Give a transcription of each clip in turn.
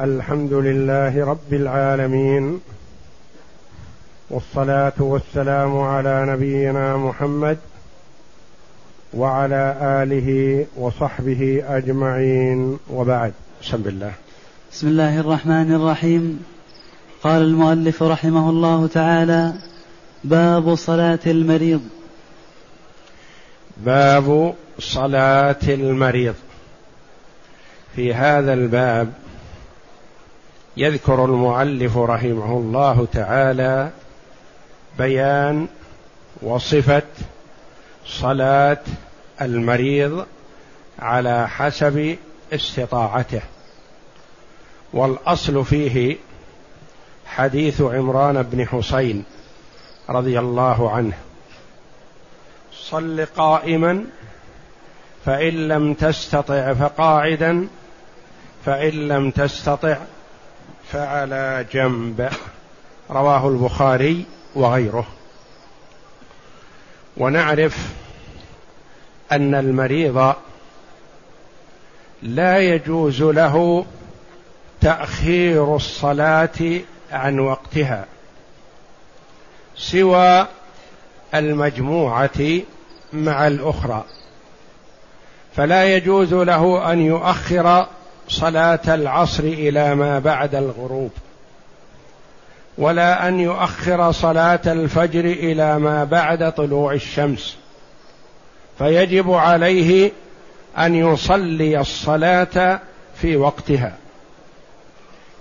الحمد لله رب العالمين والصلاة والسلام على نبينا محمد وعلى آله وصحبه أجمعين وبعد. بسم الله بسم الله الرحمن الرحيم. قال المؤلف رحمه الله تعالى باب صلاة المريض. باب صلاة المريض. في هذا الباب يذكر المؤلف رحمه الله تعالى بيان وصفة صلاة المريض على حسب استطاعته. والأصل فيه حديث عمران بن حسين رضي الله عنه. صل قائما فإن لم تستطع فقاعدا فإن لم تستطع فعلى جنب. رواه البخاري وغيره. ونعرف أن المريض لا يجوز له تأخير الصلاة عن وقتها سوى المجموعة مع الأخرى. فلا يجوز له أن يؤخر صلاة العصر إلى ما بعد الغروب ولا أن يؤخر صلاة الفجر إلى ما بعد طلوع الشمس. فيجب عليه أن يصلي الصلاة في وقتها.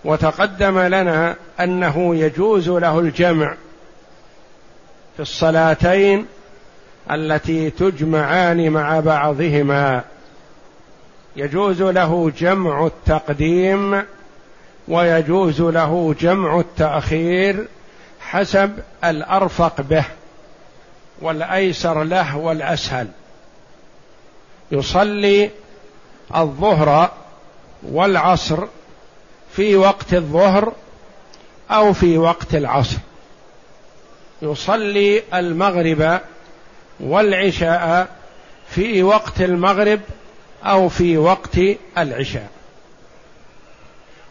وتقدم لنا أنه يجوز له الجمع في الصلاتين التي تجمعان مع بعضهما. يجوز له جمع التقديم ويجوز له جمع التأخير حسب الأرفق به والأيسر له والأسهل. يصلي الظهر والعصر في وقت الظهر أو في وقت العصر. يصلي المغرب والعشاء في وقت المغرب أو في وقت العشاء.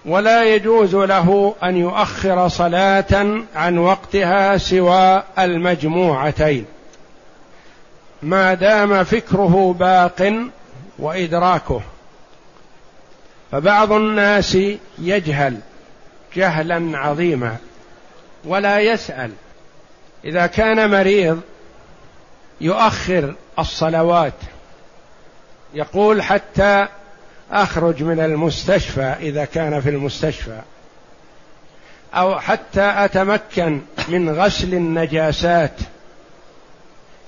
ولا يجوز له أن يؤخر صلاة عن وقتها سوى المجموعتين. ما دام فكره باق وإدراكه. فبعض الناس يجهل جهلا عظيما ولا يسأل. إذا كان مريض يؤخر الصلوات يقول حتى أخرج من المستشفى إذا كان في المستشفى. أو حتى أتمكن من غسل النجاسات.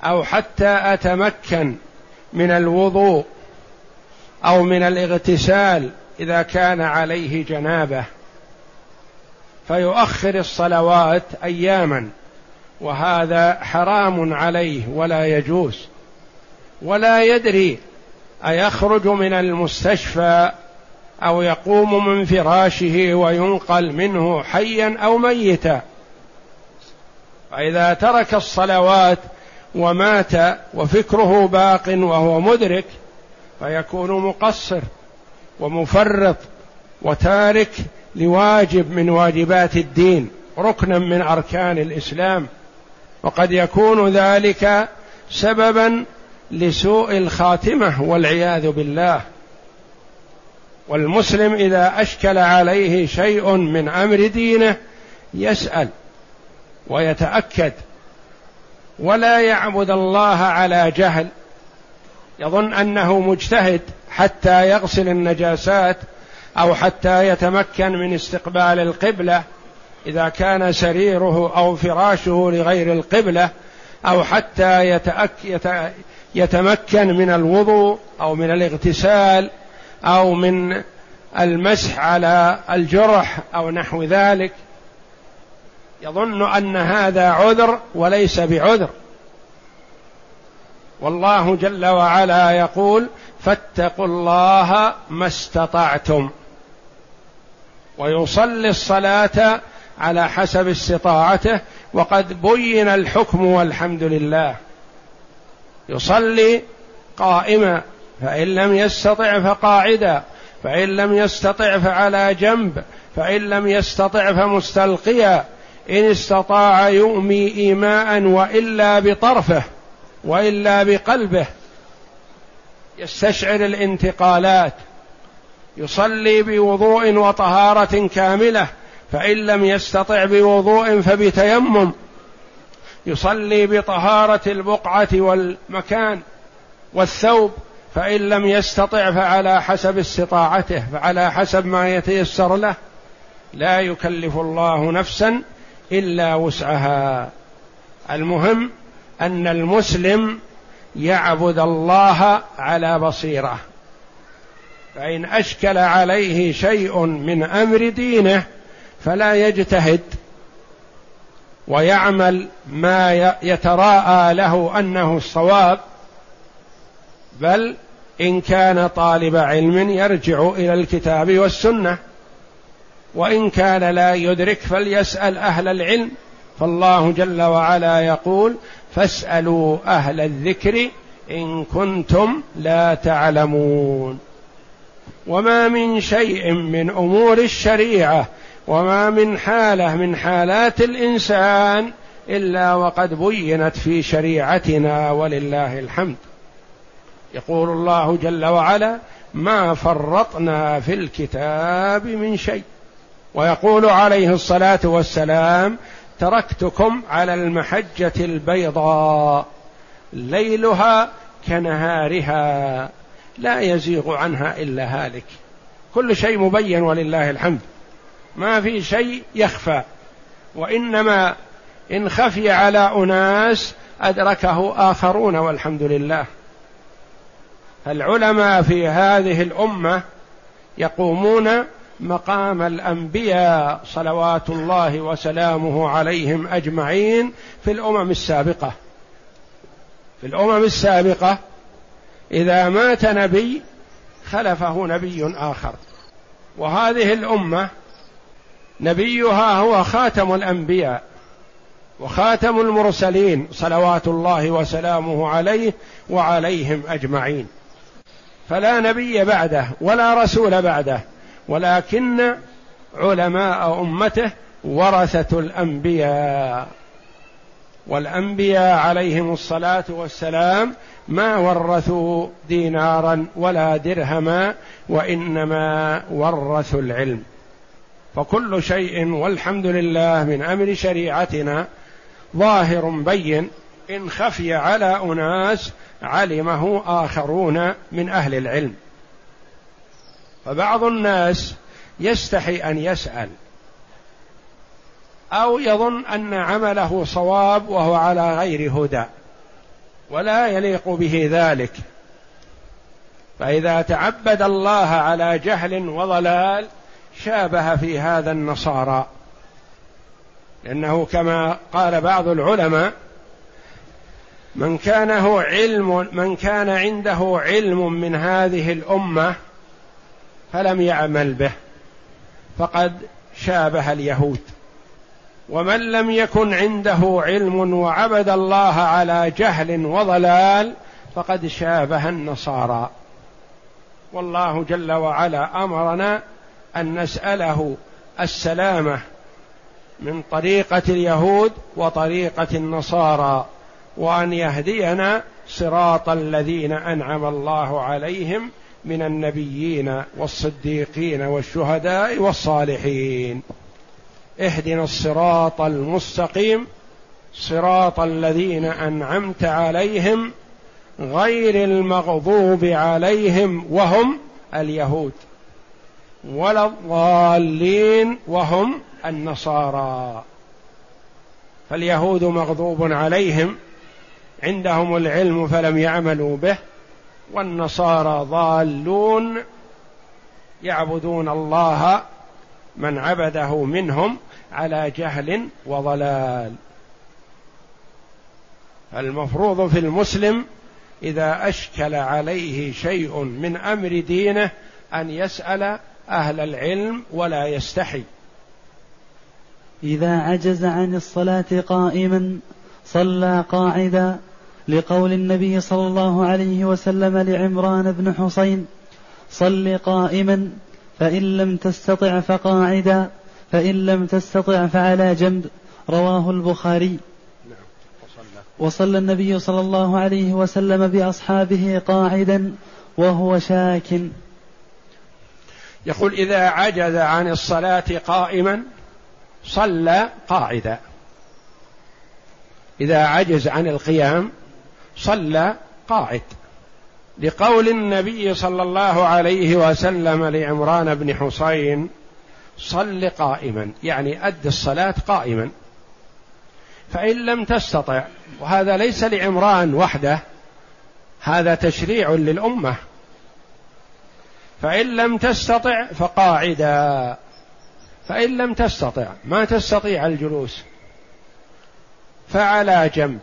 أو حتى أتمكن من الوضوء. أو من الاغتسال إذا كان عليه جنابة. فيؤخر الصلوات أياما. وهذا حرام عليه ولا يجوز. ولا يدري أيخرج من المستشفى أو يقوم من فراشه وينقل منه حيا أو ميتا. فإذا ترك الصلوات ومات وفكره باق وهو مدرك فيكون مقصر ومفرط وتارك لواجب من واجبات الدين ركنا من أركان الإسلام. وقد يكون ذلك سببا لسوء الخاتمة والعياذ بالله. والمسلم إذا أشكل عليه شيء من أمر دينه يسأل ويتأكد. ولا يعبد الله على جهل. يظن أنه مجتهد حتى يغسل النجاسات أو حتى يتمكن من استقبال القبلة. إذا كان سريره أو فراشه لغير القبلة أو حتى يتمكن من الوضوء أو من الاغتسال أو من المسح على الجرح أو نحو ذلك. يظن أن هذا عذر وليس بعذر. والله جل وعلا يقول فاتقوا الله ما استطعتم. ويصلي الصلاة على حسب استطاعته. وقد بين الحكم والحمد لله. يصلي قائما فإن لم يستطع فقاعدا فإن لم يستطع فعلى جنب فإن لم يستطع فمستلقيا إن استطاع يؤمي إيماء وإلا بطرفه وإلا بقلبه. يستشعر الانتقالات. يصلي بوضوء وطهارة كاملة فإن لم يستطع بوضوء فبتيمم. يصلي بطهارة البقعة والمكان والثوب فإن لم يستطع فعلى حسب استطاعته فعلى حسب ما يتيسر له لا يكلف الله نفسا إلا وسعها. المهم أن المسلم يعبد الله على بصيرة. فإن أشكل عليه شيء من أمر دينه فلا يجتهد. ويعمل ما يتراءى له أنه الصواب بل إن كان طالب علم يرجع إلى الكتاب والسنة وإن كان لا يدرك فليسأل أهل العلم. فالله جل وعلا يقول فاسألوا أهل الذكر إن كنتم لا تعلمون. وما من شيء من أمور الشريعة وما من حالة من حالات الإنسان إلا وقد بينت في شريعتنا ولله الحمد. يقول الله جل وعلا ما فرطنا في الكتاب من شيء ويقول عليه الصلاة والسلام تركتكم على المحجة البيضاء ليلها كنهارها لا يزيغ عنها إلا هالك كل شيء مبين ولله الحمد. ما في شيء يخفى. وإنما إن خفي على أناس أدركه آخرون والحمد لله. العلماء في هذه الأمة يقومون مقام الأنبياء صلوات الله وسلامه عليهم أجمعين في الأمم السابقة. في الأمم السابقة إذا مات نبي خلفه نبي آخر. وهذه الأمة نبيها هو خاتم الأنبياء وخاتم المرسلين صلوات الله وسلامه عليه وعليهم أجمعين. فلا نبي بعده ولا رسول بعده ولكن علماء أمته ورثة الأنبياء. والأنبياء عليهم الصلاة والسلام ما ورثوا دينارا ولا درهما وإنما ورثوا العلم. فكل شيء والحمد لله من أمر شريعتنا ظاهر بين إن خفي على أناس علمه آخرون من أهل العلم. فبعض الناس يستحي أن يسأل أو يظن أن عمله صواب وهو على غير هدى ولا يليق به ذلك. فإذا تعبد الله على جهل وضلال شابه في هذا النصارى. لأنه كما قال بعض العلماء من كان هو علم من كان عنده علم من هذه الأمة فلم يعمل به فقد شابه اليهود. ومن لم يكن عنده علم وعبد الله على جهل وضلال فقد شابه النصارى. والله جل وعلا أمرنا أن نسأله السلامة من طريقة اليهود وطريقة النصارى وأن يهدينا صراط الذين أنعم الله عليهم من النبيين والصديقين والشهداء والصالحين. اهدنا الصراط المستقيم صراط الذين أنعمت عليهم غير المغضوب عليهم وهم اليهود. ولا الضالين وهم النصارى. فاليهود مغضوب عليهم عندهم العلم فلم يعملوا به والنصارى ضالون يعبدون الله من عبده منهم على جهل وضلال. المفروض في المسلم إذا أشكل عليه شيء من أمر دينه أن يسأل أهل العلم ولا يستحي. إذا عجز عن الصلاة قائما صلى قاعدا لقول النبي صلى الله عليه وسلم لعمران بن حصين صل قائما فإن لم تستطع فقاعدا فإن لم تستطع فعلى جنب رواه البخاري. وصلى النبي صلى الله عليه وسلم بأصحابه قاعدا وهو شاك. يقول إذا عجز عن الصلاة قائما صلى قاعدا. إذا عجز عن القيام صلى قاعد. لقول النبي صلى الله عليه وسلم لعمران بن حسين صل قائما يعني أد الصلاة قائما. فإن لم تستطع وهذا ليس لعمران وحده هذا تشريع للأمة. فإن لم تستطع فقاعدا فإن لم تستطع ما تستطيع الجلوس. فعلى جنب.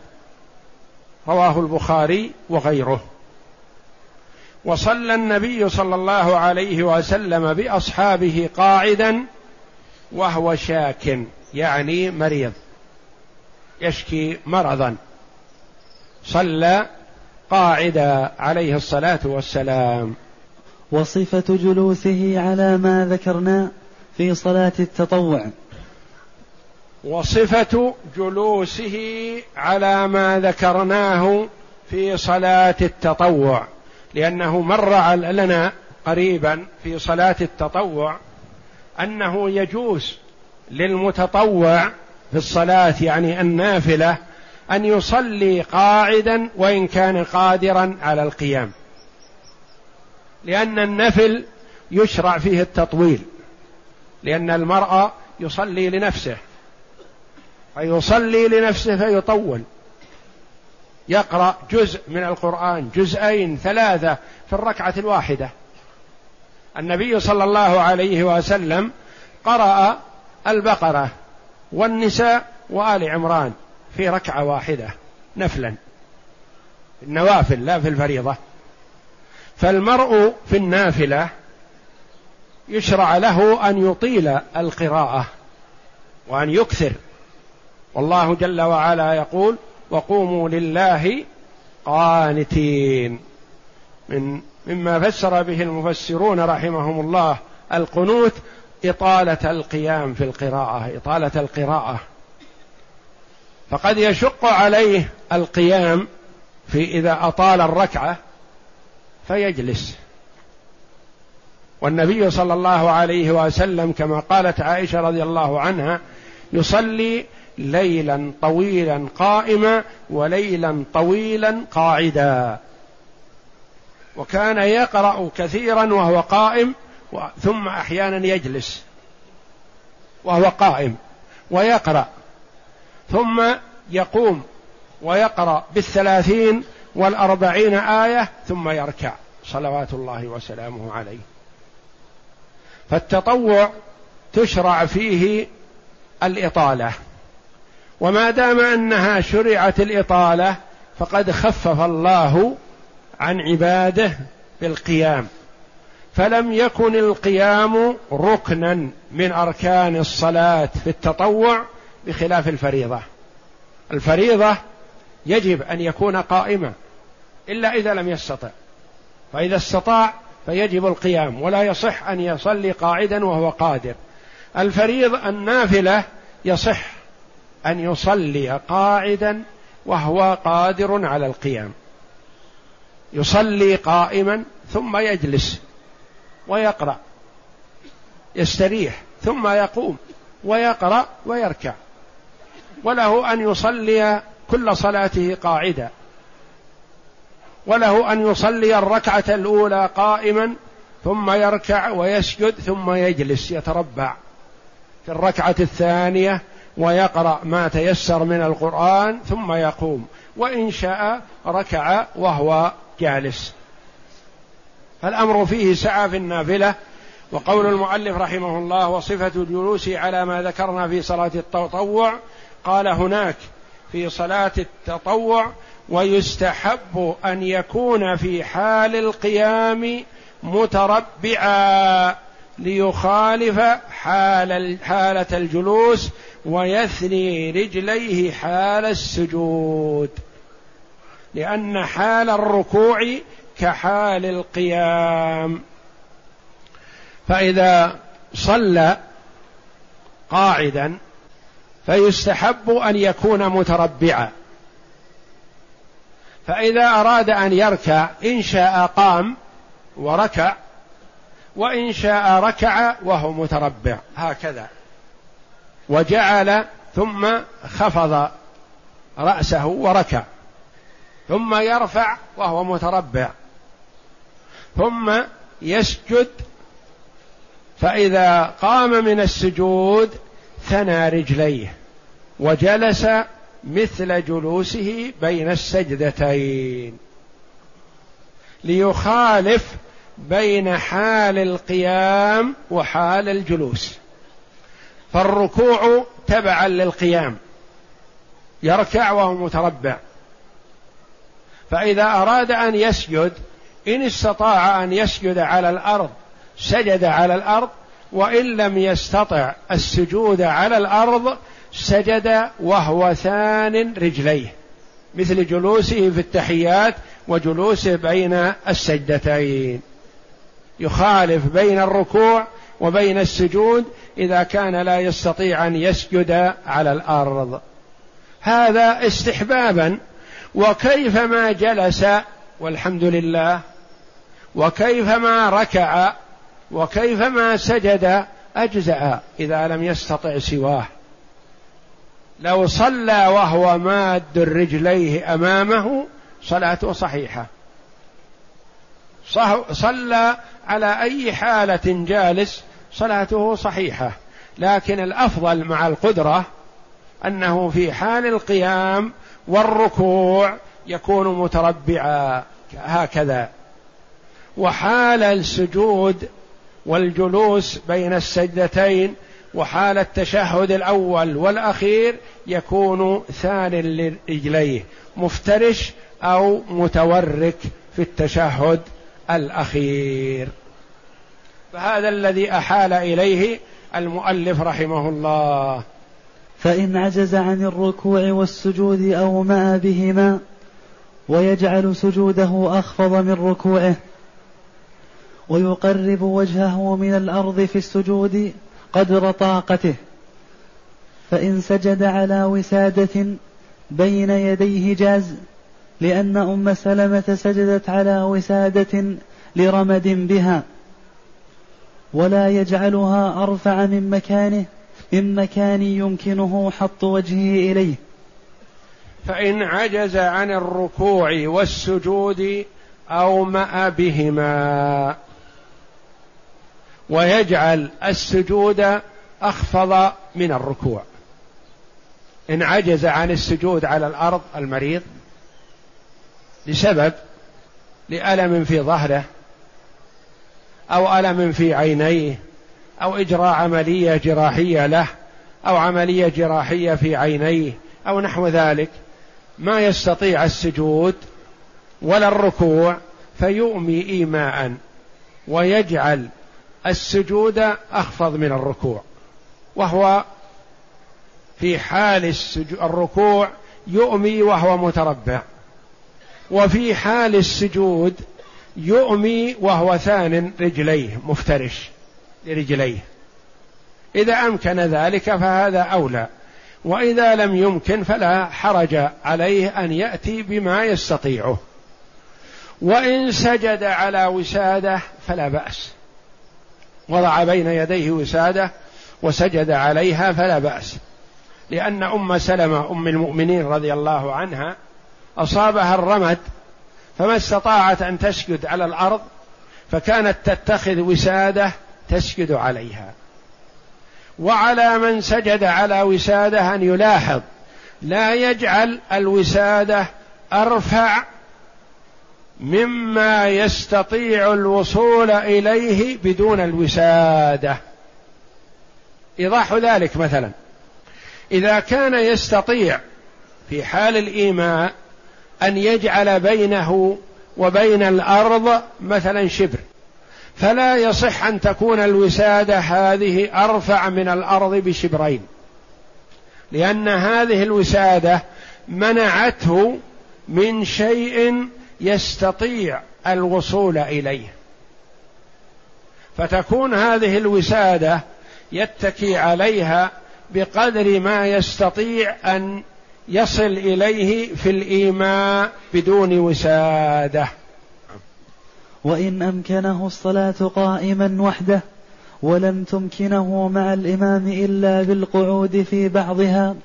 رواه البخاري وغيره. وصلى النبي صلى الله عليه وسلم بأصحابه قاعدا وهو شاك يعني مريض. يشكي مرضا. صلى قاعدا عليه الصلاة والسلام. وصفة جلوسه على ما ذكرنا في صلاة التطوع. وصفة جلوسه على ما ذكرناه في صلاة التطوع. لأنه مر لنا قريبا في صلاة التطوع أنه يجوز للمتطوع في الصلاة يعني النافلة أن يصلي قاعدا وإن كان قادرا على القيام. لأن النفل يشرع فيه التطويل لأن المرء يصلي لنفسه فيصلي لنفسه فيطول. يقرأ جزء من القرآن جزئين ثلاثة في الركعة الواحدة. النبي صلى الله عليه وسلم قرأ البقرة والنساء وآل عمران في ركعة واحدة نفلا. النوافل لا في الفريضة. فالمرء في النافلة يشرع له أن يطيل القراءة وأن يكثر. والله جل وعلا يقول وقوموا لله قانتين. من مما فسر به المفسرون رحمهم الله القنوت إطالة القيام في القراءة إطالة القراءة. فقد يشق عليه القيام في إذا أطال الركعة فيجلس. والنبي صلى الله عليه وسلم كما قالت عائشة رضي الله عنها يصلي ليلا طويلا قائما وليلا طويلا قاعدا. وكان يقرأ كثيرا وهو قائم ثم أحيانا يجلس وهو قائم ويقرأ. ثم يقوم ويقرأ بالثلاثين والأربعين آية ثم يركع صلوات الله وسلامه عليه. فالتطوع تشرع فيه الإطالة. وما دام أنها شرعت الإطالة فقد خفف الله عن عباده بالقيام. فلم يكن القيام ركنا من أركان الصلاة في التطوع بخلاف الفريضة. الفريضة يجب أن يكون قائما. إلا إذا لم يستطع. فإذا استطاع فيجب القيام ولا يصح أن يصلي قاعدا وهو قادر. الفريض النافلة يصح أن يصلي قاعدا وهو قادر على القيام. يصلي قائما ثم يجلس ويقرأ يستريح ثم يقوم ويقرأ ويركع. وله أن يصلي كل صلاته قاعدا. وله أن يصلي الركعة الأولى قائما ثم يركع ويسجد ثم يجلس يتربع في الركعة الثانية ويقرأ ما تيسر من القرآن ثم يقوم. وإن شاء ركع وهو جالس. فالأمر فيه سعة في النافلة. وقول المؤلف رحمه الله وصفة الجلوس على ما ذكرنا في صلاة التطوع قال هناك في صلاة التطوع ويستحب أن يكون في حال القيام متربعا ليخالف حال حالة الجلوس ويثني رجليه حال السجود. لأن حال الركوع كحال القيام. فإذا صلى قاعدا فيستحب أن يكون متربعا. فإذا أراد أن يركع إن شاء قام وركع وإن شاء ركع وهو متربع. هكذا. وجعل ثم خفض رأسه وركع. ثم يرفع وهو متربع. ثم يسجد. فإذا قام من السجود ثنى رجليه. وجلس مثل جلوسه بين السجدتين. ليخالف بين حال القيام وحال الجلوس. فالركوع تبعا للقيام. يركع وهو متربع. فإذا أراد أن يسجد إن استطاع أن يسجد على الأرض سجد على الأرض وإن لم يستطع السجود على الأرض سجد وهو ثان رجليه مثل جلوسه في التحيات وجلوسه بين السجدتين. يخالف بين الركوع وبين السجود إذا كان لا يستطيع أن يسجد على الأرض. هذا استحبابا. وكيفما جلس والحمد لله. وكيفما ركع وكيفما سجد أجزأ إذا لم يستطع سواه. لو صلى وهو ماد رجليه أمامه صلاته صحيحة. صلى على أي حالة جالس صلاته صحيحة. لكن الأفضل مع القدرة أنه في حال القيام والركوع يكون متربعا هكذا. وحال السجود والجلوس بين السجدتين وحال التشهد الأول والأخير يكون ثان لرجليه مفترش أو متورك في التشهد الأخير. فهذا الذي أحال إليه المؤلف رحمه الله. فإن عجز عن الركوع والسجود أو ما بهما ويجعل سجوده أخفض من ركوعه ويقرب وجهه من الأرض في السجود قدر طاقته. فإن سجد على وسادة بين يديه جاز لأن أم سلمة سجدت على وسادة لرمد بها ولا يجعلها أرفع من مكانه من مكان يمكنه حط وجهه إليه. فإن عجز عن الركوع والسجود أومأ بهما. ويجعل السجود أخفض من الركوع. إن عجز عن السجود على الأرض المريض لسبب لألم في ظهره أو ألم في عينيه أو إجراء عملية جراحية له أو عملية جراحية في عينيه أو نحو ذلك. ما يستطيع السجود ولا الركوع فيؤمي إيماء ويجعل السجود أخفض من الركوع وهو في حال الركوع يؤمي وهو متربع وفي حال السجود يؤمي وهو ثان رجليه مفترش لرجليه. إذا أمكن ذلك فهذا أولى وإذا لم يمكن فلا حرج عليه أن يأتي بما يستطيعه. وإن سجد على وسادة فلا بأس. وضع بين يديه وساده وسجد عليها فلا باس. لأن ام سلمه ام المؤمنين رضي الله عنها اصابها الرمد فما استطاعت ان تسجد على الأرض فكانت تتخذ وساده تسجد عليها. وعلى من سجد على وساده أن يلاحظ لا يجعل الوساده أرفع مما يستطيع الوصول إليه بدون الوسادة. إيضاح ذلك مثلا. إذا كان يستطيع في حال الإيماء أن يجعل بينه وبين الأرض مثلا شبر فلا يصح أن تكون الوسادة هذه أرفع من الأرض بشبرين لأن هذه الوسادة منعته من شيء يستطيع الوصول إليه. فتكون هذه الوسادة يتكي عليها بقدر ما يستطيع أن يصل إليه في الإيماء بدون وسادة. وإن أمكنه الصلاة قائما وحده ولم تمكنه مع الإمام إلا بالقعود في بعضها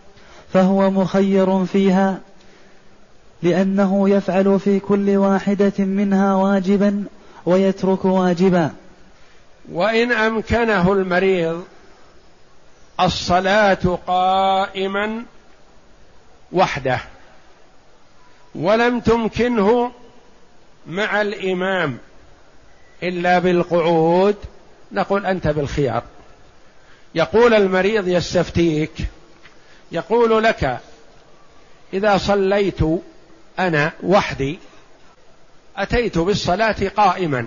فهو مخير فيها. لأنه يفعل في كل واحدة منها واجبا ويترك واجبا. وإن أمكنه المريض الصلاة قائما وحده ولم تمكنه مع الإمام إلا بالقعود نقول أنت بالخيار. يقول المريض يستفتيك يقول لك إذا صليت أنا وحدي أتيت بالصلاة قائما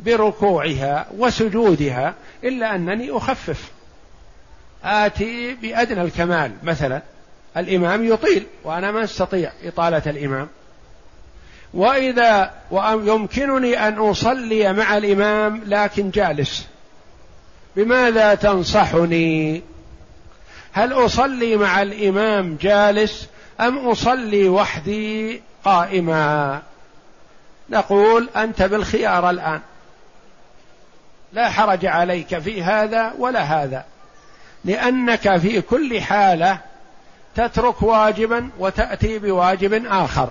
بركوعها وسجودها إلا أنني أخفف. آتي بأدنى الكمال. مثلا الإمام يطيل وأنا ما أستطيع إطالة الإمام. وإذا ويمكنني أن أصلي مع الإمام لكن جالس. بماذا تنصحني؟ هل أصلي مع الإمام جالس أم أصلي وحدي قائما؟ نقول أنت بالخيار الآن. لا حرج عليك في هذا ولا هذا. لأنك في كل حالة تترك واجبا وتأتي بواجب آخر.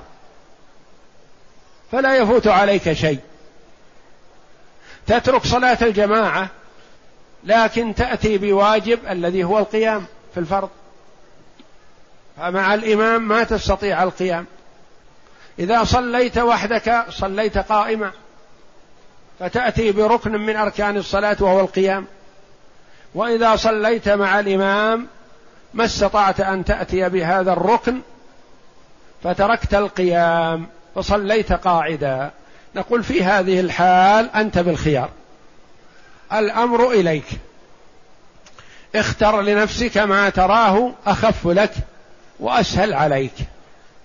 فلا يفوت عليك شيء. تترك صلاة الجماعة لكن تأتي بواجب الذي هو القيام في الفرض. فمع الإمام ما تستطيع القيام. إذا صليت وحدك صليت قائما. فتأتي بركن من أركان الصلاة وهو القيام. وإذا صليت مع الإمام ما استطعت أن تأتي بهذا الركن فتركت القيام وصليت قاعدا. نقول في هذه الحال أنت بالخيار. الأمر إليك. اختر لنفسك ما تراه أخف لك. وأسهل عليك.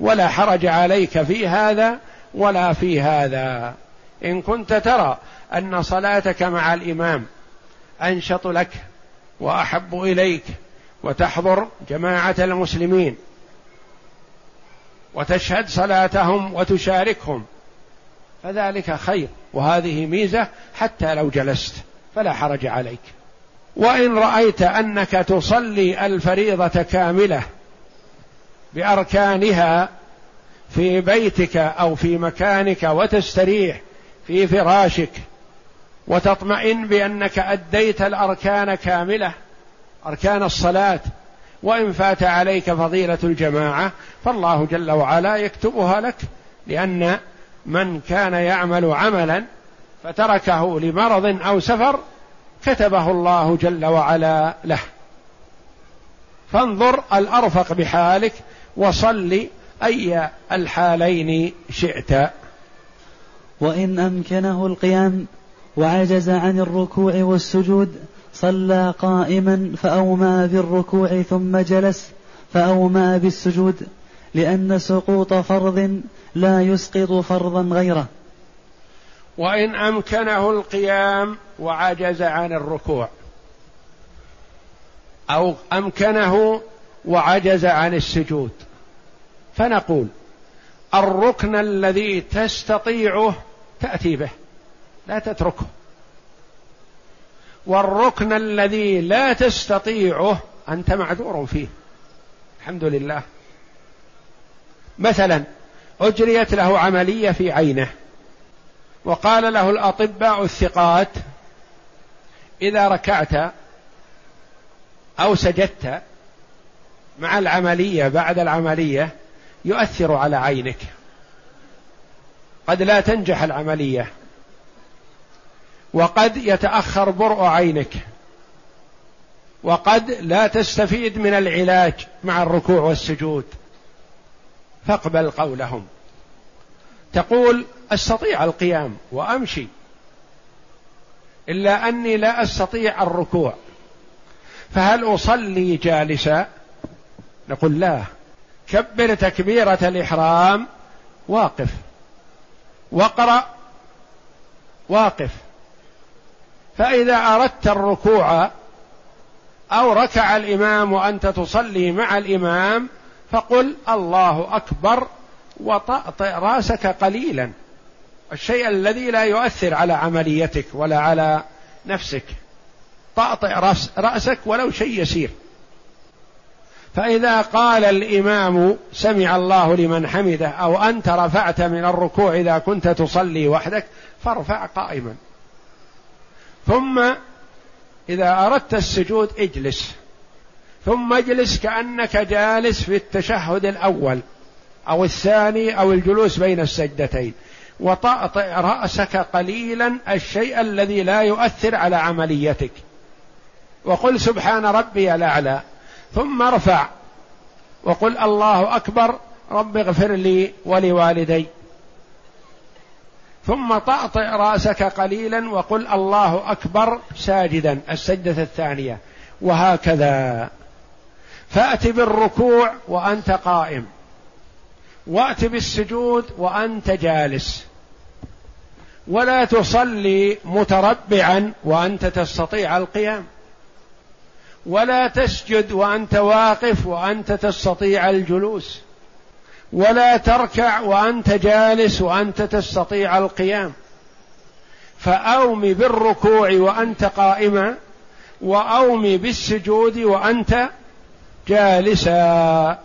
ولا حرج عليك في هذا ولا في هذا. إن كنت ترى أن صلاتك مع الإمام أنشط لك وأحب إليك وتحضر جماعة المسلمين وتشهد صلاتهم وتشاركهم فذلك خير. وهذه ميزة حتى لو جلست فلا حرج عليك. وإن رأيت أنك تصلي الفريضة كاملة بأركانها في بيتك أو في مكانك وتستريح في فراشك وتطمئن بأنك أديت الأركان كاملة أركان الصلاة. وإن فات عليك فضيلة الجماعة فالله جل وعلا يكتبها لك لأن من كان يعمل عملا فتركه لمرض أو سفر كتبه الله جل وعلا له. فانظر الأرفق بحالك وصل أي الحالين شئت. وإن أمكنه القيام وعجز عن الركوع والسجود صلى قائما فأومى بالركوع ثم جلس فأومى بالسجود لأن سقوط فرض لا يسقط فرضا غيره. وإن أمكنه القيام وعجز عن الركوع أو أمكنه وعجز عن السجود. فنقول الركن الذي تستطيعه تأتي به لا تتركه. والركن الذي لا تستطيعه أنت معذور فيه. الحمد لله. مثلا أجريت له عملية في عينه وقال له الأطباء الثقات إذا ركعت أو سجدت مع العملية بعد العملية يؤثر على عينك. قد لا تنجح العملية. وقد يتأخر برء عينك. وقد لا تستفيد من العلاج مع الركوع والسجود. فاقبل قولهم. تقول أستطيع القيام وأمشي. إلا أني لا أستطيع الركوع. فهل أصلي جالسا؟ نقول لا. كبر تكبيرة الإحرام. واقف. واقرأ. واقف. فإذا أردت الركوع أو ركع الإمام وأنت تصلي مع الإمام فقل الله أكبر وطأطئ رأسك قليلا. الشيء الذي لا يؤثر على عمليتك ولا على نفسك. طأطئ رأس رأسك ولو شيء يسير. فإذا قال الإمام سمع الله لمن حمده أو أنت رفعت من الركوع إذا كنت تصلي وحدك فارفع قائما. ثم إذا أردت السجود اجلس. ثم اجلس كأنك جالس في التشهد الأول أو الثاني أو الجلوس بين السجدتين. وطأطئ رأسك قليلا الشيء الذي لا يؤثر على عمليتك. وقل سبحان ربي الأعلى. ثم ارفع وقل الله أكبر رب اغفر لي ولوالدي. ثم طأطئ رأسك قليلا وقل الله أكبر ساجدا السجدة الثانية. وهكذا. فأت بالركوع وأنت قائم. وأت بالسجود وأنت جالس. ولا تصلي متربعا وأنت تستطيع القيام. ولا تسجد وأنت واقف وأنت تستطيع الجلوس. ولا تركع وأنت جالس وأنت تستطيع القيام. فأوم بالركوع وأنت قائما وأوم بالسجود وأنت جالسا.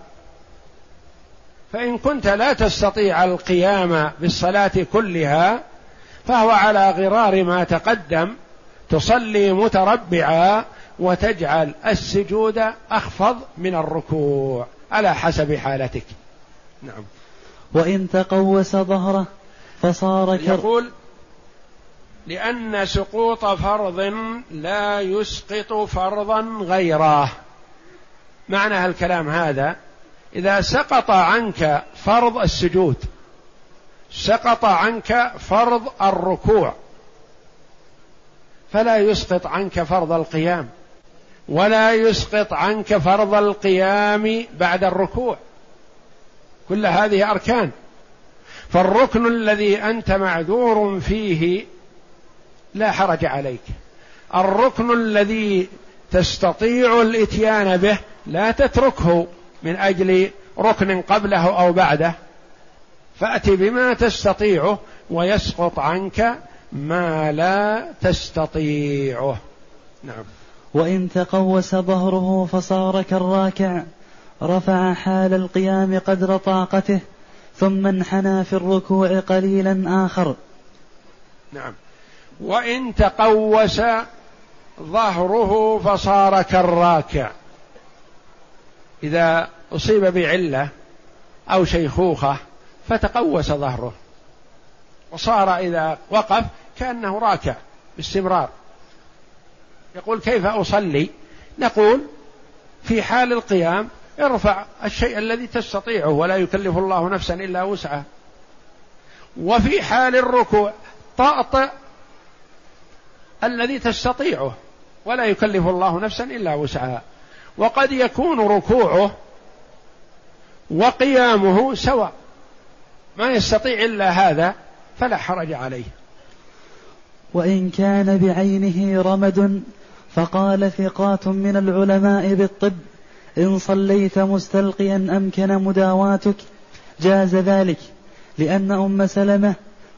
فإن كنت لا تستطيع القيام بالصلاة كلها فهو على غرار ما تقدم تصلي متربعا وتجعل السجود أخفض من الركوع على حسب حالتك. نعم. وإن تقوس ظهره فصار كر يقول لأن سقوط فرض لا يسقط فرضا غيره. معنى الكلام هذا إذا سقط عنك فرض السجود سقط عنك فرض الركوع فلا يسقط عنك فرض القيام. ولا يسقط عنك فرض القيام بعد الركوع. كل هذه أركان. فالركن الذي أنت معذور فيه لا حرج عليك. الركن الذي تستطيع الإتيان به لا تتركه من أجل ركن قبله أو بعده. فات بما تستطيعه ويسقط عنك ما لا تستطيعه. نعم. وإن تقوس ظهره فصار كالراكع. رفع حال القيام قدر طاقته ثم انحنى في الركوع قليلا آخر. نعم. وإن تقوس ظهره فصار كالراكع. إذا أصيب بعلة أو شيخوخة فتقوس ظهره. وصار إذا وقف كأنه راكع باستمرار. يقول كيف أصلي؟ نقول في حال القيام ارفع الشيء الذي تستطيعه ولا يكلف الله نفسا إلا وسعه وفي حال الركوع طأطئ الذي تستطيعه ولا يكلف الله نفسا إلا وسعها. وقد يكون ركوعه وقيامه سواء ما يستطيع إلا هذا فلا حرج عليه. وإن كان بعينه رمد فقال ثقات من العلماء بالطب إن صليت مستلقيا أمكن مداواتك. جاز ذلك لأن أم سلمة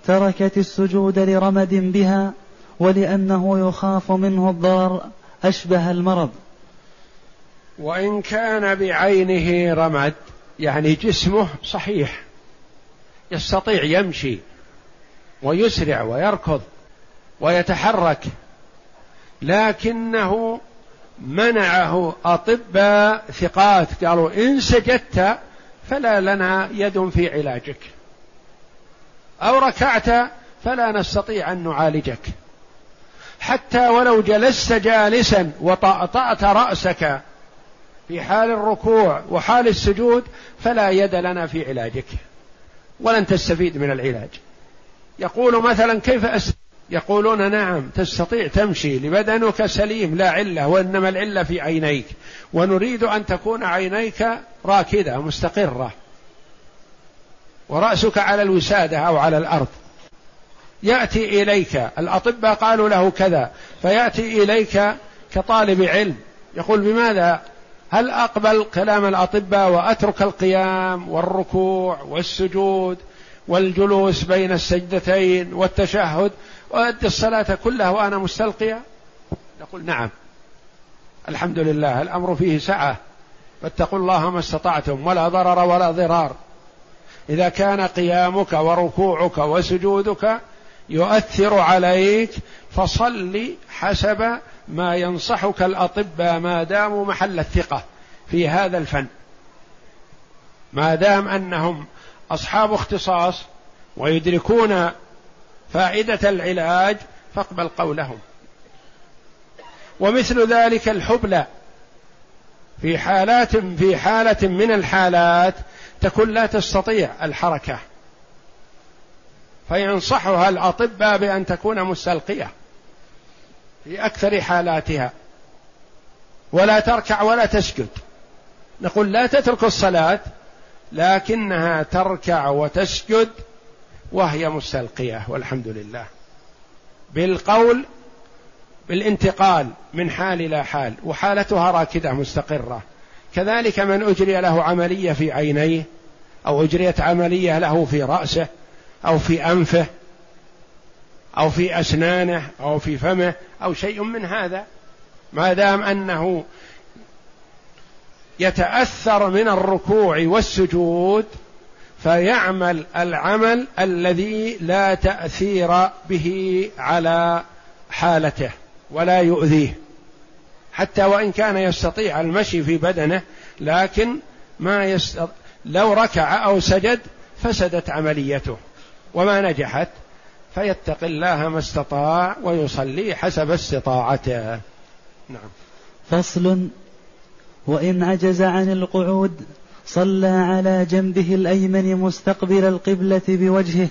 تركت السجود لرمد بها ولأنه يخاف منه الضرر أشبه المرض. وإن كان بعينه رمد يعني جسمه صحيح يستطيع يمشي ويسرع ويركض ويتحرك. لكنه منعه أطباء ثقات. قالوا إن سجدت فلا لنا يد في علاجك. أو ركعت فلا نستطيع أن نعالجك. حتى ولو جلست جالسا وطأطأت رأسك في حال الركوع وحال السجود فلا يد لنا في علاجك. ولن تستفيد من العلاج. يقول مثلا كيف أسلم يقولون نعم تستطيع تمشي لبدنك سليم لا علة وإنما العلة في عينيك. ونريد أن تكون عينيك راكدة مستقرة. ورأسك على الوسادة أو على الأرض. يأتي إليك الأطباء قالوا له كذا فيأتي إليك كطالب علم. يقول بماذا؟ هل أقبل كلام الأطباء وأترك القيام والركوع والسجود والجلوس بين السجدتين والتشهد؟ وأدي الصلاة كلها وأنا مستلقيا نقول نعم. الحمد لله الأمر فيه سعة. فاتقوا الله ما استطعتم ولا ضرر ولا ضرار. إذا كان قيامك وركوعك وسجودك يؤثر عليك فصل حسب ما ينصحك الأطباء ما داموا محل الثقة في هذا الفن. ما دام أنهم أصحاب اختصاص ويدركون فائدة العلاج فاقبل قولهم. ومثل ذلك الحبلى في حالات في حالة من الحالات تكون لا تستطيع الحركة. فينصحها الأطباء بأن تكون مستلقية في أكثر حالاتها. ولا تركع ولا تسجد. نقول لا تترك الصلاة لكنها تركع وتسجد وهي مستلقية والحمد لله. بالقول بالانتقال من حال إلى حال وحالتها راكدة مستقرة. كذلك من أجري له عملية في عينيه أو أجريت عملية له في رأسه أو في أنفه أو في أسنانه أو في فمه أو شيء من هذا. ما دام أنه يتأثر من الركوع والسجود فيعمل العمل الذي لا تأثير به على حالته ولا يؤذيه. حتى وإن كان يستطيع المشي في بدنه لكن ما يست... لو ركع أو سجد فسدت عمليته وما نجحت. فيتقي الله ما استطاع ويصلي حسب استطاعته. نعم. فصل. وإن عجز عن القعود صلى على جنبه الأيمن مستقبل القبلة بوجهه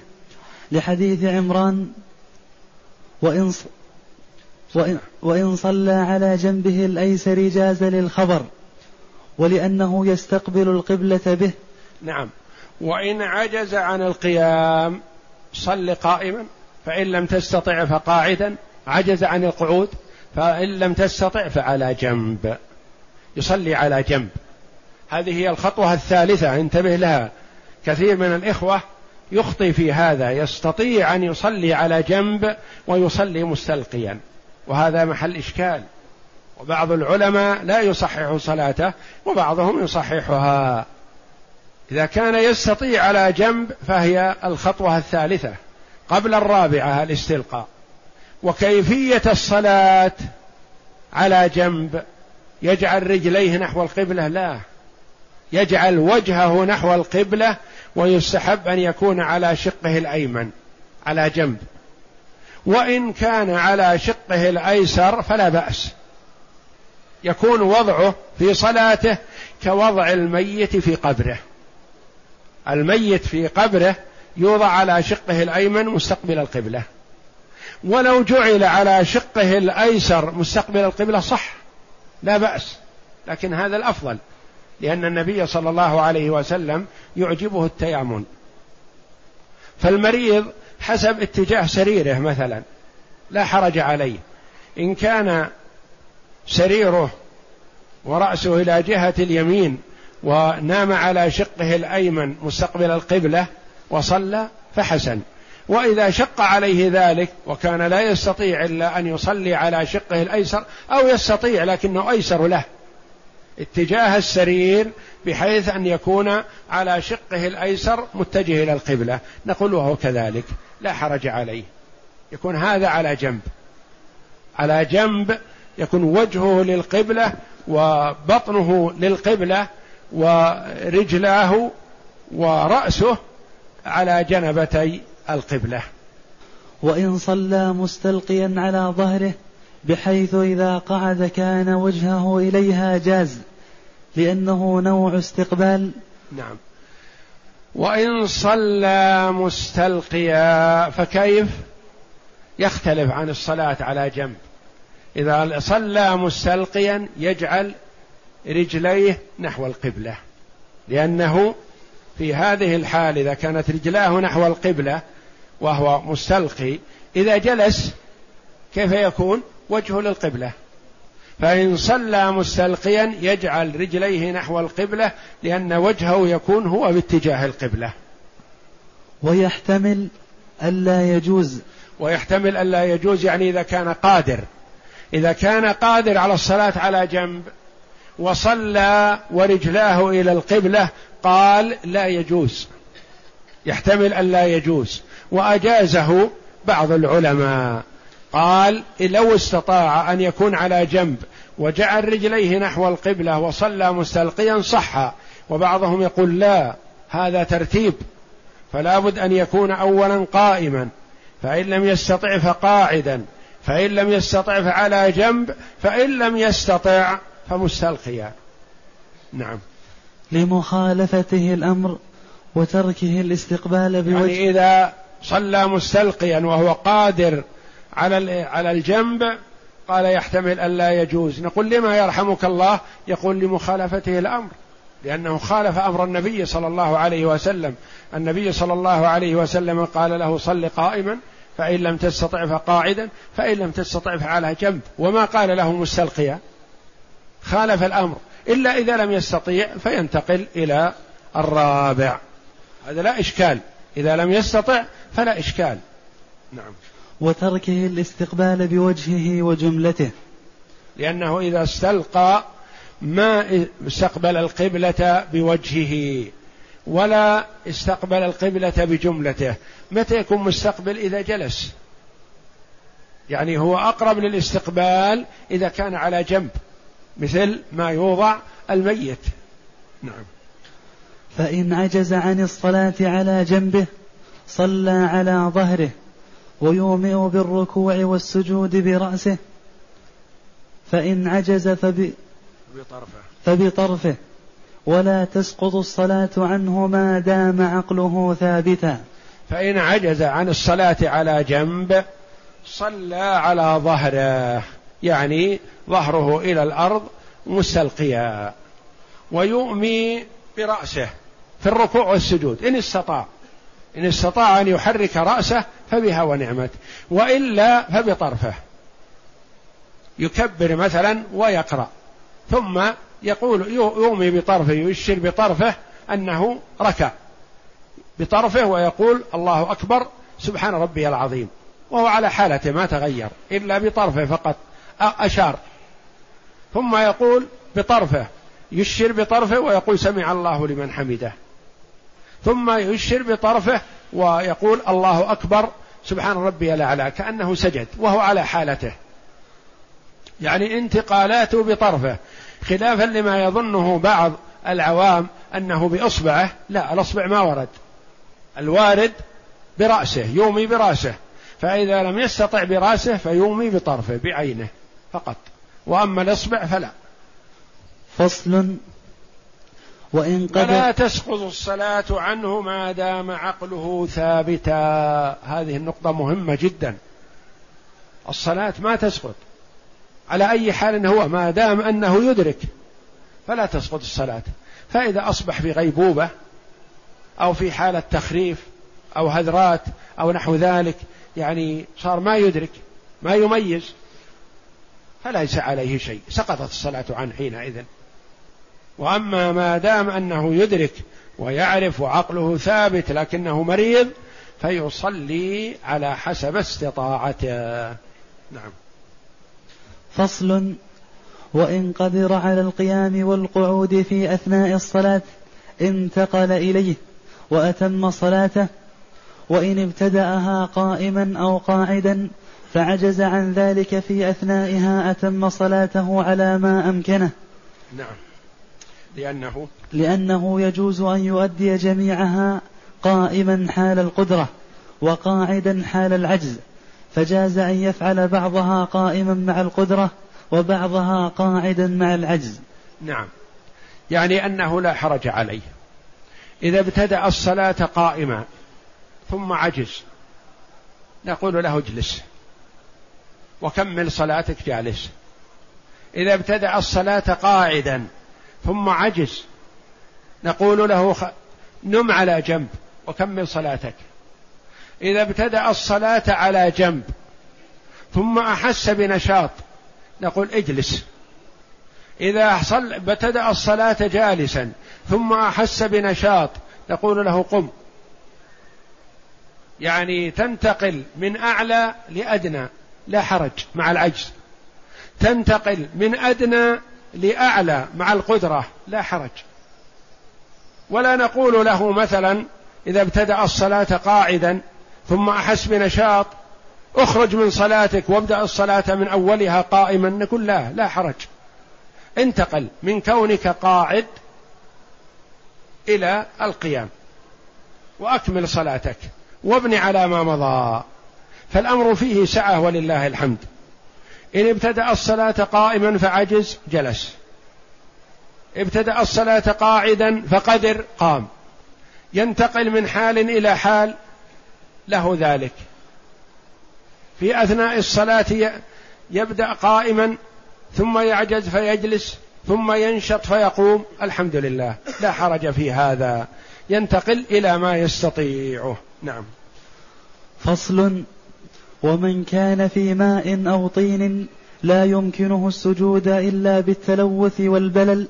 لحديث عمران وإن وإن, وإن صلى على جنبه الأيسر جاز للخبر ولأنه يستقبل القبلة به. نعم. وإن عجز عن القيام صل قائما فإن لم تستطع فقاعدا عجز عن القعود فإن لم تستطع فعلى جنب. يصلي على جنب. هذه هي الخطوة الثالثة انتبه لها. كثير من الإخوة يخطي في هذا يستطيع أن يصلي على جنب ويصلي مستلقيا. وهذا محل إشكال. وبعض العلماء لا يصحح صلاته وبعضهم يصححها. إذا كان يستطيع على جنب فهي الخطوة الثالثة. قبل الرابعة الاستلقاء. وكيفية الصلاة على جنب. يجعل رجليه نحو القبلة؟ لا. يجعل وجهه نحو القبلة ويستحب أن يكون على شقه الأيمن على جنب. وإن كان على شقه الأيسر فلا بأس. يكون وضعه في صلاته كوضع الميت في قبره. الميت في قبره يوضع على شقه الأيمن مستقبل القبلة. ولو جعل على شقه الأيسر مستقبل القبلة صح لا بأس. لكن هذا الأفضل. لأن النبي صلى الله عليه وسلم يعجبه التيامن. فالمريض حسب اتجاه سريره مثلا لا حرج عليه. إن كان سريره ورأسه إلى جهة اليمين ونام على شقه الأيمن مستقبل القبلة وصلى فحسن. وإذا شق عليه ذلك وكان لا يستطيع إلا أن يصلي على شقه الأيسر أو يستطيع لكنه أيسر له. اتجاه السرير بحيث أن يكون على شقه الأيسر متجه إلى القبلة. نقول وهو كذلك. لا حرج عليه. يكون هذا على جنب. على جنب يكون وجهه للقبلة وبطنه للقبلة ورجلاه ورأسه على جنبتي القبلة. وإن صلى مستلقيا على ظهره بحيث إذا قعد كان وجهه إليها جاز. لأنه نوع استقبال. نعم. وإن صلى مستلقيا فكيف؟ يختلف عن الصلاة على جنب. إذا صلى مستلقيا يجعل رجليه نحو القبلة. لأنه في هذه الحال إذا كانت رجلاه نحو القبلة وهو مستلقي إذا جلس كيف يكون؟ وجهه للقبلة. فإن صلى مستلقيا يجعل رجليه نحو القبلة لأن وجهه يكون هو باتجاه القبلة. ويحتمل ألا يجوز. ويحتمل ألا يجوز يعني إذا كان قادر. إذا كان قادر على الصلاة على جنب وصلى ورجلاه إلى القبلة قال لا يجوز. يحتمل أن لا يجوز. وأجازه بعض العلماء. قال لو استطاع أن يكون على جنب وجعل رجليه نحو القبلة وصلى مستلقيا صح وبعضهم يقول لا هذا ترتيب فلا بد أن يكون أولا قائما فإن لم يستطع فقاعدا فإن لم يستطع فعلى جنب فإن لم يستطع فمستلقيا. نعم. لمخالفته الأمر وتركه الاستقبال بوجه يعني إذا صلى مستلقيا وهو قادر على على الجنب قال يحتمل أن لا يجوز. نقول لما يرحمك الله؟ يقول لمخالفته الأمر لأنه خالف أمر النبي صلى الله عليه وسلم. النبي صلى الله عليه وسلم قال له صل قائما فإن لم تستطع فقاعدا فإن لم تستطع فعلى جنب. وما قال له مستلقيا؟ خالف الأمر. إلا إذا لم يستطيع فينتقل إلى الرابع. هذا لا إشكال. إذا لم يستطع فلا إشكال. نعم. وتركه الاستقبال بوجهه وجملته. لأنه إذا استلقى ما استقبل القبلة بوجهه ولا استقبل القبلة بجملته. متى يكون مستقبل؟ إذا جلس. يعني هو أقرب للاستقبال إذا كان على جنب مثل ما يوضع الميت. نعم. فإن عجز عن الصلاة على جنبه صلى على ظهره. ويومئ بالركوع والسجود برأسه فإن عجز فب... بطرفه. فبطرفه ولا تسقط الصلاة عنه ما دام عقله ثابتا. فإن عجز عن الصلاة على جنب صلى على ظهره يعني ظهره إلى الأرض مستلقيا. ويؤمي برأسه في الركوع والسجود إن استطاع. إن استطاع أن يحرك رأسه فبها ونعمت وإلا فبطرفه. يكبر مثلا ويقرأ ثم يقول يومي بطرفه يشير بطرفه أنه ركع بطرفه ويقول الله أكبر سبحان ربي العظيم. وهو على حالته ما تغير إلا بطرفه فقط أشار. ثم يقول بطرفه يشير بطرفه ويقول سمع الله لمن حمده. ثم يشير بطرفه ويقول الله أكبر سبحان ربي الأعلى كأنه سجد وهو على حالته. يعني انتقالاته بطرفه خلافا لما يظنه بعض العوام أنه بإصبعه لا الأصبع ما ورد. الوارد برأسه يومي برأسه. فإذا لم يستطع برأسه فيومي بطرفه بعينه فقط. وأما الإصبع فلا. فصل وإن قدر فلا تسقط الصلاة عنه ما دام عقله ثابتا. هذه النقطة مهمة جدا. الصلاة ما تسقط. على أي حال هو ما دام أنه يدرك فلا تسقط الصلاة. فإذا أصبح في غيبوبة أو في حالة تخريف أو هذرات أو نحو ذلك يعني صار ما يدرك ما يميز فليس عليه شيء. سقطت الصلاة عنه حينئذ. وأما ما دام أنه يدرك ويعرف وعقله ثابت لكنه مريض فيصلي على حسب استطاعته. نعم. فصل. وإن قدر على القيام والقعود في أثناء الصلاة انتقل إليه وأتم صلاته. وإن ابتدأها قائما أو قاعدا فعجز عن ذلك في أثنائها أتم صلاته على ما أمكنه. نعم. لأنه لأنه يجوز أن يؤدي جميعها قائما حال القدرة وقاعدا حال العجز فجاز أن يفعل بعضها قائما مع القدرة وبعضها قاعدا مع العجز. نعم. يعني أنه لا حرج عليه. إذا ابتدأ الصلاة قائما ثم عجز نقول له اجلس وكمل صلاتك جالس. إذا ابتدأ الصلاة قاعدا ثم عجز. نقول له نم على جنب وكمل صلاتك. إذا ابتدأ الصلاة على جنب ثم أحس بنشاط نقول اجلس. إذا صل ابتدأ الصلاة جالسا ثم أحس بنشاط نقول له قم. يعني تنتقل من أعلى لأدنى لا حرج مع العجز. تنتقل من أدنى لأعلى مع القدرة لا حرج. ولا نقول له مثلا إذا ابتدأ الصلاة قاعدا ثم أحس بنشاط اخرج من صلاتك وابدأ الصلاة من أولها قائما نقول لا لا حرج. انتقل من كونك قاعد إلى القيام. وأكمل صلاتك. وابن على ما مضى. فالأمر فيه سعة ولله الحمد. إن ابتدأ الصلاة قائما فعجز جلس. ابتدأ الصلاة قاعدا فقدر قام. ينتقل من حال إلى حال له ذلك. في أثناء الصلاة يبدأ قائما ثم يعجز فيجلس ثم ينشط فيقوم. الحمد لله لا حرج في هذا. ينتقل إلى ما يستطيعه. نعم. فصل ومن كان في ماء أو طين لا يمكنه السجود إلا بالتلوث والبلل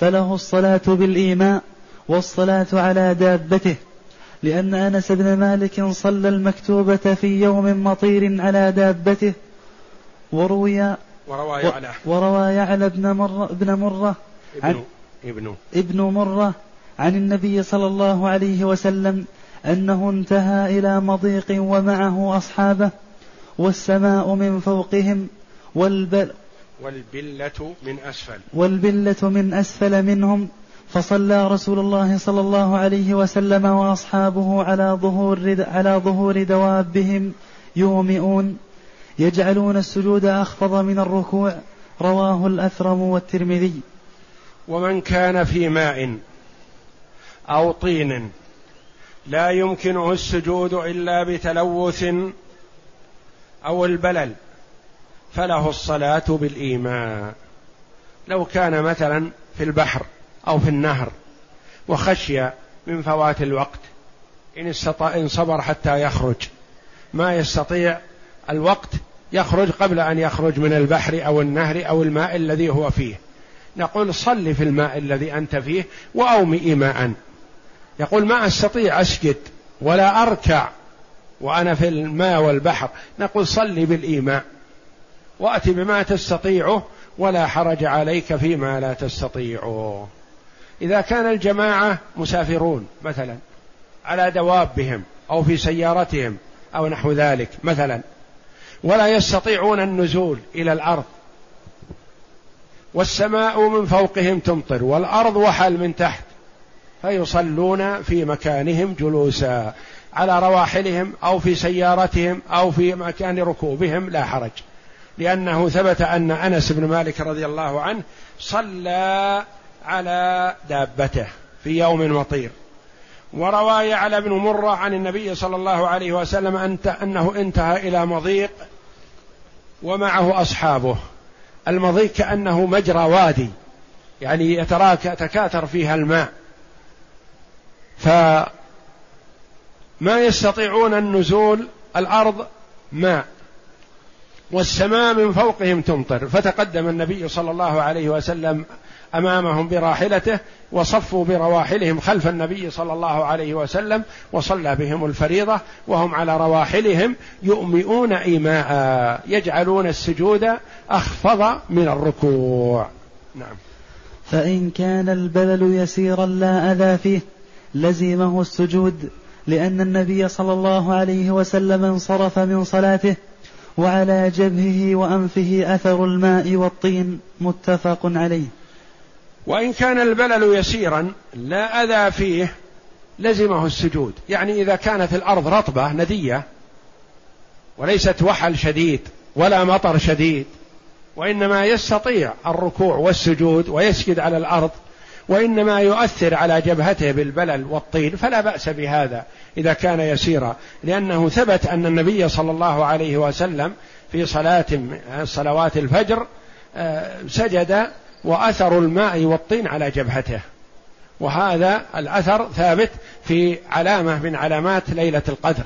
فله الصلاة بالإيماء والصلاة على دابته. لأن أنس بن مالك صلى المكتوبة في يوم مطير على دابته. وروي وروى يعلى. وروى يعلى بن مرة ابن مرة ابن ابن. ابن مرة عن النبي صلى الله عليه وسلم أنه انتهى إلى مضيق ومعه أصحابه. والسماء من فوقهم والبل والبلة من أسفل. والبلة من أسفل منهم. فصلى رسول الله صلى الله عليه وسلم وأصحابه على ظهور على ظهور دوابهم. يومئون. يجعلون السجود أخفض من الركوع. رواه الأثرم والترمذي. ومن كان في ماء أو طين لا يمكنه السجود إلا بتلوث أو البلل فله الصلاة بالايمان لو كان مثلا في البحر أو في النهر وخشي من فوات الوقت إن استطاع إن صبر حتى يخرج. ما يستطيع الوقت يخرج قبل أن يخرج من البحر أو النهر أو الماء الذي هو فيه. نقول صل في الماء الذي أنت فيه وأومئ ماء. يقول ما أستطيع أسجد ولا أركع وأنا في الماء والبحر. نقول صل بالإيماء. وأت بما تستطيعه ولا حرج عليك فيما لا تستطيعه. إذا كان الجماعة مسافرون مثلا على دوابهم أو في سيارتهم أو نحو ذلك مثلا. ولا يستطيعون النزول إلى الأرض. والسماء من فوقهم تمطر والأرض وحل من تحت. فيصلون في مكانهم جلوسا. على رواحلهم أو في سيارتهم أو في مكان ركوبهم لا حرج. لأنه ثبت أن أنس بن مالك رضي الله عنه صلى على دابته في يوم مطير. وروى على بن مرة عن النبي صلى الله عليه وسلم أنه انتهى إلى مضيق ومعه أصحابه. المضيق كأنه مجرى وادي يعني يتراك يتكاثر فيها الماء. فما يستطيعون النزول الأرض ماء والسماء من فوقهم تمطر. فتقدم النبي صلى الله عليه وسلم أمامهم براحلته وصفوا برواحلهم خلف النبي صلى الله عليه وسلم وصلى بهم الفريضة وهم على رواحلهم يؤمئون إيماء يجعلون السجود أخفض من الركوع. نعم. فإن كان البلل يسيرا لا أذى فيه لزمه السجود لأن النبي صلى الله عليه وسلم انصرف من صلاته وعلى جبهه وأنفه أثر الماء والطين متفق عليه. وإن كان البلل يسيرا لا أذى فيه لزمه السجود. يعني إذا كانت الأرض رطبة ندية وليست وحل شديد ولا مطر شديد وإنما يستطيع الركوع والسجود ويسجد على الأرض وإنما يؤثر على جبهته بالبلل والطين فلا بأس بهذا إذا كان يسيرا لأنه ثبت أن النبي صلى الله عليه وسلم في صلاة صلوات الفجر آه، سجد وأثر الماء والطين على جبهته. وهذا الأثر ثابت في علامة من علامات ليلة القدر.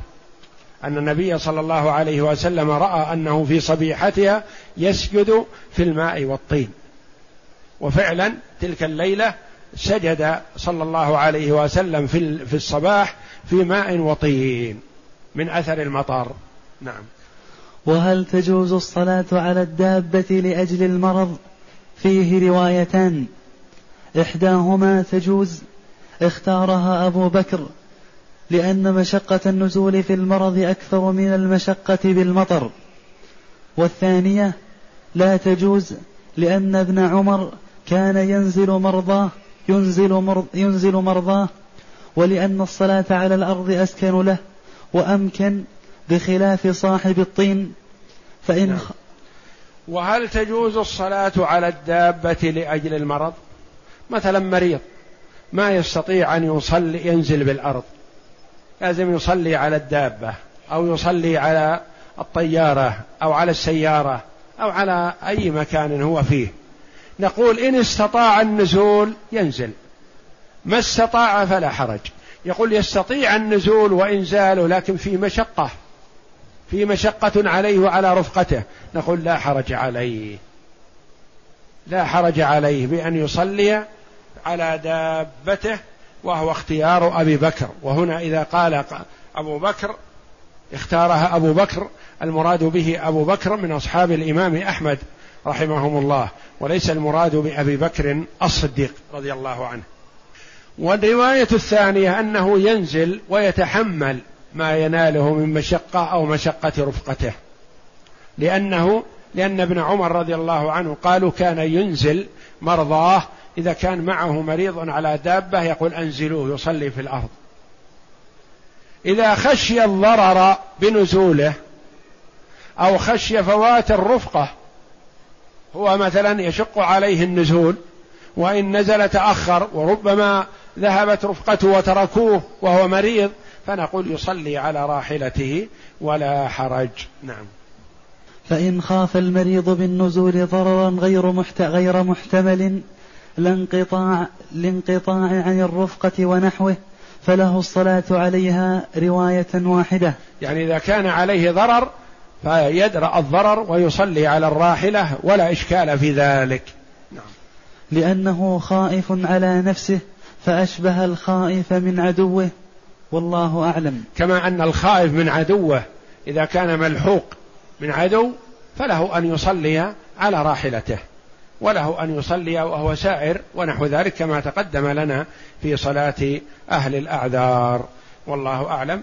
أن النبي صلى الله عليه وسلم رأى أنه في صبيحتها يسجد في الماء والطين. وفعلا تلك الليلة سجد صلى الله عليه وسلم في في الصباح في ماء وطين من أثر المطر. نعم. وهل تجوز الصلاة على الدابة لأجل المرض؟ فيه روايتان. إحداهما تجوز اختارها أبو بكر لأن مشقة النزول في المرض أكثر من المشقة بالمطر. والثانية لا تجوز لأن ابن عمر كان ينزل مرضاه ينزل, مرض ينزل مرضاه ولأن الصلاة على الأرض أسكن له وأمكن بخلاف صاحب الطين فإن نعم. وهل تجوز الصلاة على الدابة لأجل المرض؟ مثلا مريض ما يستطيع أن يصلي ينزل بالأرض. لازم يصلي على الدابة أو يصلي على الطيارة أو على السيارة أو على أي مكان هو فيه. نقول إن استطاع النزول ينزل. ما استطاع فلا حرج. يقول يستطيع النزول وإنزاله لكن في مشقة. في مشقة عليه وعلى رفقته. نقول لا حرج عليه. لا حرج عليه بأن يصلي على دابته وهو اختيار أبي بكر. وهنا إذا قال أبو بكر اختارها أبو بكر المراد به أبو بكر من أصحاب الإمام أحمد. رحمهم الله وليس المراد بأبي بكر الصديق رضي الله عنه. والرواية الثانية أنه ينزل ويتحمل ما يناله من مشقة أو مشقة رفقته. لأنه لأن ابن عمر رضي الله عنه قالوا كان ينزل مرضاه إذا كان معه مريض على دابة يقول أنزلوه يصلي في الأرض. إذا خشي الضرر بنزوله أو خشي فوات الرفقة هو مثلا يشق عليه النزول وإن نزل تأخر وربما ذهبت رفقته وتركوه وهو مريض فنقول يصلي على راحلته ولا حرج. نعم. فإن خاف المريض بالنزول ضررا غير محت... غير محتمل لانقطاع لانقطاع عن الرفقة ونحوه فله الصلاة عليها رواية واحدة. يعني إذا كان عليه ضرر فيدرأ الضرر ويصلي على الراحلة ولا إشكال في ذلك. نعم. لأنه خائف على نفسه فأشبه الخائف من عدوه. والله أعلم. كما أن الخائف من عدوه إذا كان ملحوق من عدو فله أن يصلي على راحلته وله أن يصلي وهو سائر ونحو ذلك كما تقدم لنا في صلاة أهل الأعذار. والله أعلم.